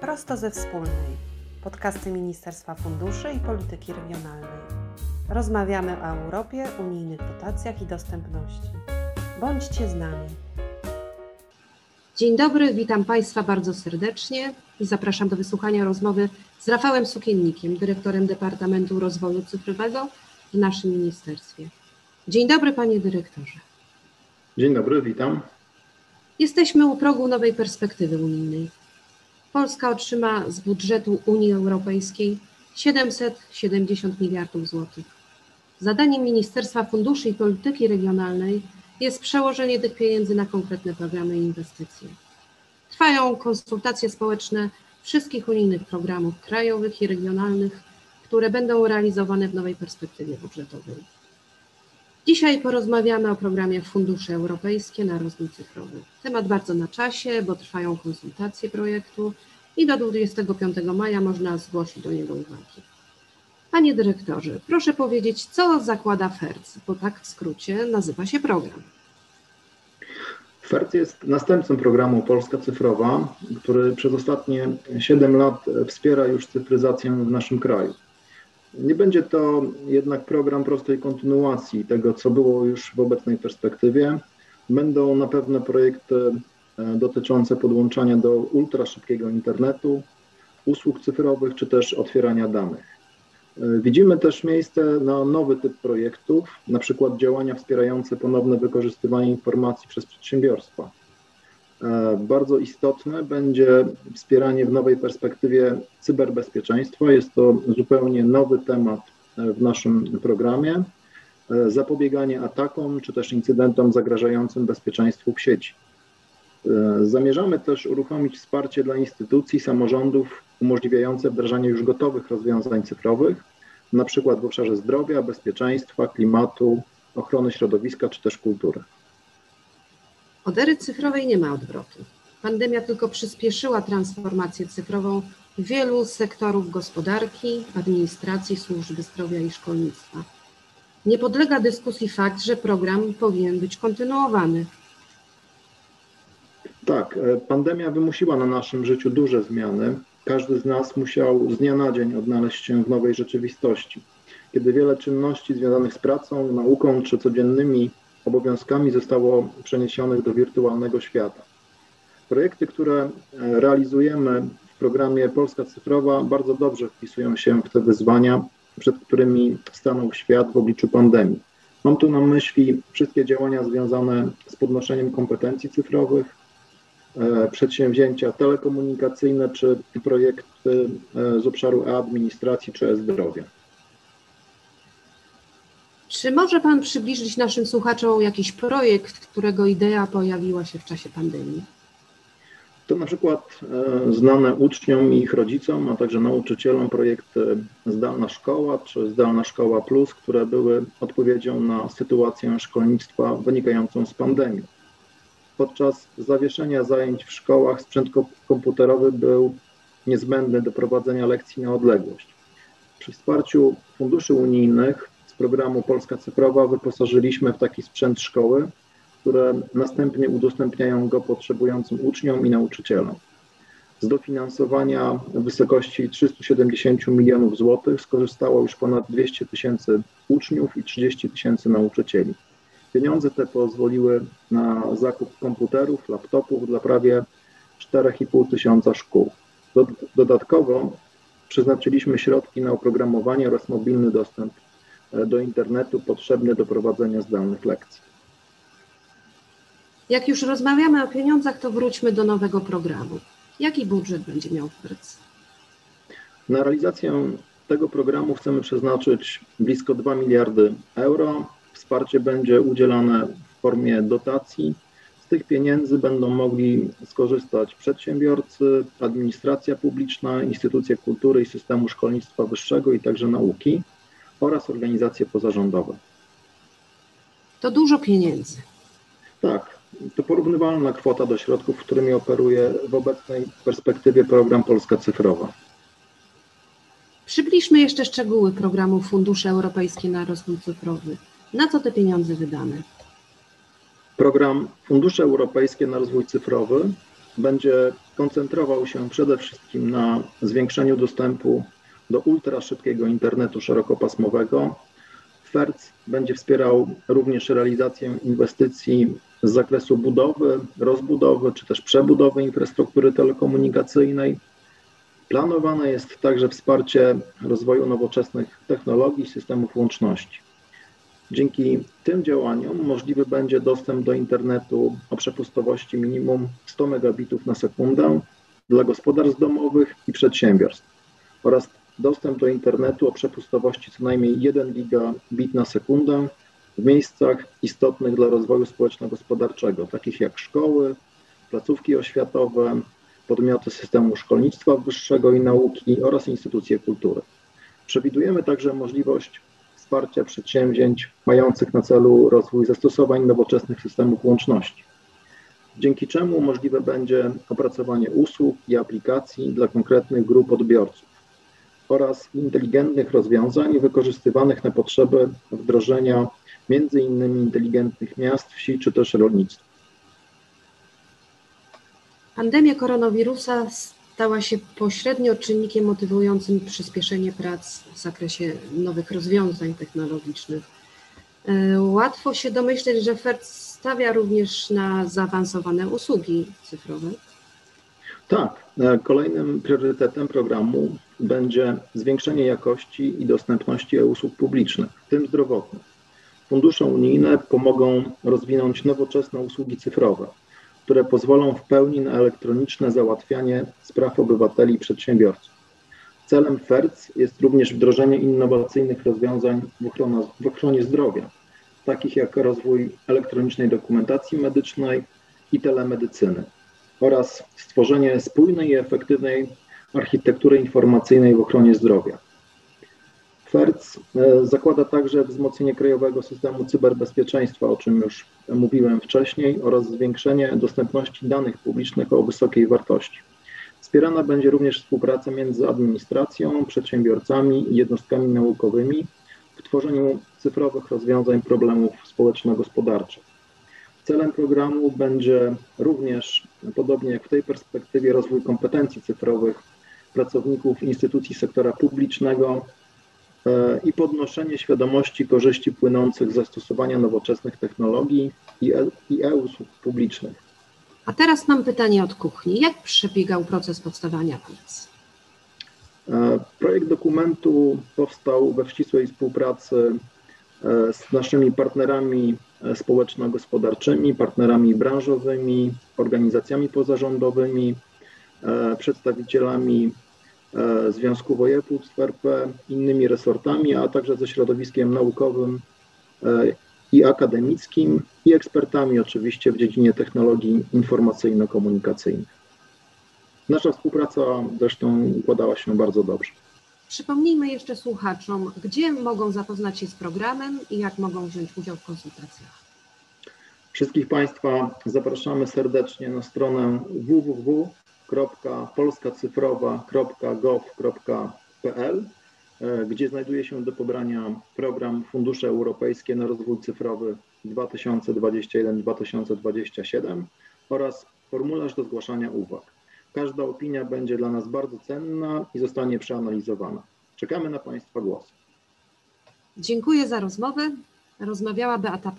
Prosto ze wspólnej. Podcasty Ministerstwa Funduszy i Polityki Regionalnej. Rozmawiamy o Europie, unijnych dotacjach i dostępności. Bądźcie z nami. Dzień dobry, witam Państwa bardzo serdecznie i zapraszam do wysłuchania rozmowy z Rafałem Sukiennikiem, dyrektorem Departamentu Rozwoju Cyfrowego w naszym ministerstwie. Dzień dobry, panie dyrektorze. Dzień dobry, witam. Jesteśmy u progu nowej perspektywy unijnej. Polska otrzyma z budżetu Unii Europejskiej 770 miliardów złotych. Zadaniem Ministerstwa Funduszy i Polityki Regionalnej jest przełożenie tych pieniędzy na konkretne programy i inwestycje. Trwają konsultacje społeczne wszystkich unijnych programów krajowych i regionalnych, które będą realizowane w nowej perspektywie budżetowej. Dzisiaj porozmawiamy o programie Fundusze Europejskie na rozwój cyfrowy. Temat bardzo na czasie, bo trwają konsultacje projektu i do 25 maja można zgłosić do niego uwagi. Panie dyrektorze, proszę powiedzieć, co zakłada FERC, bo tak w skrócie nazywa się program. FERC jest następcą programu Polska Cyfrowa, który przez ostatnie 7 lat wspiera już cyfryzację w naszym kraju. Nie będzie to jednak program prostej kontynuacji tego, co było już w obecnej perspektywie. Będą na pewno projekty e, dotyczące podłączania do ultraszybkiego internetu, usług cyfrowych czy też otwierania danych. E, widzimy też miejsce na nowy typ projektów, na przykład działania wspierające ponowne wykorzystywanie informacji przez przedsiębiorstwa. E, bardzo istotne będzie wspieranie w nowej perspektywie cyberbezpieczeństwa. Jest to zupełnie nowy temat e, w naszym programie. E, zapobieganie atakom czy też incydentom zagrażającym bezpieczeństwu w sieci. Zamierzamy też uruchomić wsparcie dla instytucji, samorządów umożliwiające wdrażanie już gotowych rozwiązań cyfrowych, na przykład w obszarze zdrowia, bezpieczeństwa, klimatu, ochrony środowiska czy też kultury. Od ery cyfrowej nie ma odwrotu. Pandemia tylko przyspieszyła transformację cyfrową wielu sektorów gospodarki, administracji, służby zdrowia i szkolnictwa. Nie podlega dyskusji fakt, że program powinien być kontynuowany. Tak, e, pandemia wymusiła na naszym życiu duże zmiany. Każdy z nas musiał z dnia na dzień odnaleźć się w nowej rzeczywistości. Kiedy wiele czynności związanych z pracą, nauką czy codziennymi obowiązkami zostało przeniesionych do wirtualnego świata. Projekty, które e, realizujemy w programie Polska Cyfrowa, bardzo dobrze wpisują się w te wyzwania, przed którymi stanął świat w obliczu pandemii. Mam tu na myśli wszystkie działania związane z podnoszeniem kompetencji cyfrowych, e, przedsięwzięcia telekomunikacyjne czy projekty e, z obszaru e-administracji czy e-zdrowia. Czy może Pan przybliżyć naszym słuchaczom jakiś projekt, którego idea pojawiła się w czasie pandemii? To na przykład e, znane uczniom i ich rodzicom, a także nauczycielom projekty Zdalna Szkoła czy Zdalna Szkoła Plus, które były odpowiedzią na sytuację szkolnictwa wynikającą z pandemii. Podczas zawieszenia zajęć w szkołach sprzęt komputerowy był niezbędny do prowadzenia lekcji na odległość. Przy wsparciu funduszy unijnych programu Polska Cyfrowa wyposażyliśmy w taki sprzęt szkoły, które następnie udostępniają go potrzebującym uczniom i nauczycielom. Z dofinansowania w wysokości 370 milionów złotych skorzystało już ponad 200 tysięcy uczniów i 30 tysięcy nauczycieli. Pieniądze te pozwoliły na zakup komputerów, laptopów dla prawie 4,5 tysiąca szkół. Dodatkowo przeznaczyliśmy środki na oprogramowanie oraz mobilny dostęp do internetu potrzebny do prowadzenia zdalnych lekcji. Jak już rozmawiamy o pieniądzach, to wróćmy do nowego programu. Jaki budżet będzie miał FRC? Na realizację tego programu chcemy przeznaczyć blisko 2 miliardy euro. Wsparcie będzie udzielane w formie dotacji. Z tych pieniędzy będą mogli skorzystać przedsiębiorcy, administracja publiczna, instytucje kultury i systemu szkolnictwa wyższego i także nauki oraz organizacje pozarządowe. To dużo pieniędzy. Tak, to porównywalna kwota do środków, którymi operuje w obecnej perspektywie program Polska Cyfrowa. Przybliżmy jeszcze szczegóły programu Fundusze Europejskie na Rozwój Cyfrowy. Na co te pieniądze wydane? Program Fundusze Europejskie na Rozwój Cyfrowy będzie koncentrował się przede wszystkim na zwiększeniu dostępu do ultraszybkiego internetu szerokopasmowego. FERC będzie wspierał również realizację inwestycji z zakresu budowy, rozbudowy czy też przebudowy infrastruktury telekomunikacyjnej. Planowane jest także wsparcie rozwoju nowoczesnych technologii i systemów łączności. Dzięki tym działaniom możliwy będzie dostęp do internetu o przepustowości minimum 100 megabitów na sekundę dla gospodarstw domowych i przedsiębiorstw oraz dostęp do internetu o przepustowości co najmniej 1 gigabit na sekundę w miejscach istotnych dla rozwoju społeczno-gospodarczego, takich jak szkoły, placówki oświatowe, podmioty systemu szkolnictwa wyższego i nauki oraz instytucje kultury. Przewidujemy także możliwość wsparcia przedsięwzięć mających na celu rozwój zastosowań nowoczesnych systemów łączności, dzięki czemu możliwe będzie opracowanie usług i aplikacji dla konkretnych grup odbiorców oraz inteligentnych rozwiązań wykorzystywanych na potrzeby wdrożenia innymi inteligentnych miast, wsi czy też rolnictwa. Pandemia koronawirusa stała się pośrednio czynnikiem motywującym przyspieszenie prac w zakresie nowych rozwiązań technologicznych. E, łatwo się domyśleć, że FERC stawia również na zaawansowane usługi cyfrowe. Tak, e, kolejnym priorytetem programu będzie zwiększenie jakości i dostępności e-usług publicznych, w tym zdrowotnych. Fundusze unijne pomogą rozwinąć nowoczesne usługi cyfrowe, które pozwolą w pełni na elektroniczne załatwianie spraw obywateli i przedsiębiorców. Celem FERC jest również wdrożenie innowacyjnych rozwiązań w, ochrona, w ochronie zdrowia, takich jak rozwój elektronicznej dokumentacji medycznej i telemedycyny oraz stworzenie spójnej i efektywnej architektury informacyjnej w ochronie zdrowia. FERC e, zakłada także wzmocnienie krajowego systemu cyberbezpieczeństwa, o czym już mówiłem wcześniej, oraz zwiększenie dostępności danych publicznych o wysokiej wartości. Wspierana będzie również współpraca między administracją, przedsiębiorcami i jednostkami naukowymi w tworzeniu cyfrowych rozwiązań problemów społeczno-gospodarczych. Celem programu będzie również, podobnie jak w tej perspektywie, rozwój kompetencji cyfrowych pracowników instytucji sektora publicznego e, i podnoszenie świadomości korzyści płynących z zastosowania nowoczesnych technologii i e-usług publicznych. A teraz mam pytanie od kuchni. Jak przebiegał proces powstawania pizz? E, projekt dokumentu powstał we ścisłej współpracy e, z naszymi partnerami społeczno-gospodarczymi, partnerami branżowymi, organizacjami pozarządowymi, przedstawicielami E, Związku Województw RP, innymi resortami, a także ze środowiskiem naukowym e, i akademickim i ekspertami oczywiście w dziedzinie technologii informacyjno-komunikacyjnych. Nasza współpraca zresztą układała się bardzo dobrze. Przypomnijmy jeszcze słuchaczom, gdzie mogą zapoznać się z programem i jak mogą wziąć udział w konsultacjach. Wszystkich Państwa zapraszamy serdecznie na stronę www www.polskacyfrowa.gov.pl, e, gdzie znajduje się do pobrania program Fundusze Europejskie na Rozwój Cyfrowy 2021-2027 oraz formularz do zgłaszania uwag. Każda opinia będzie dla nas bardzo cenna i zostanie przeanalizowana. Czekamy na Państwa głos. Dziękuję za rozmowę. Rozmawiała Beata.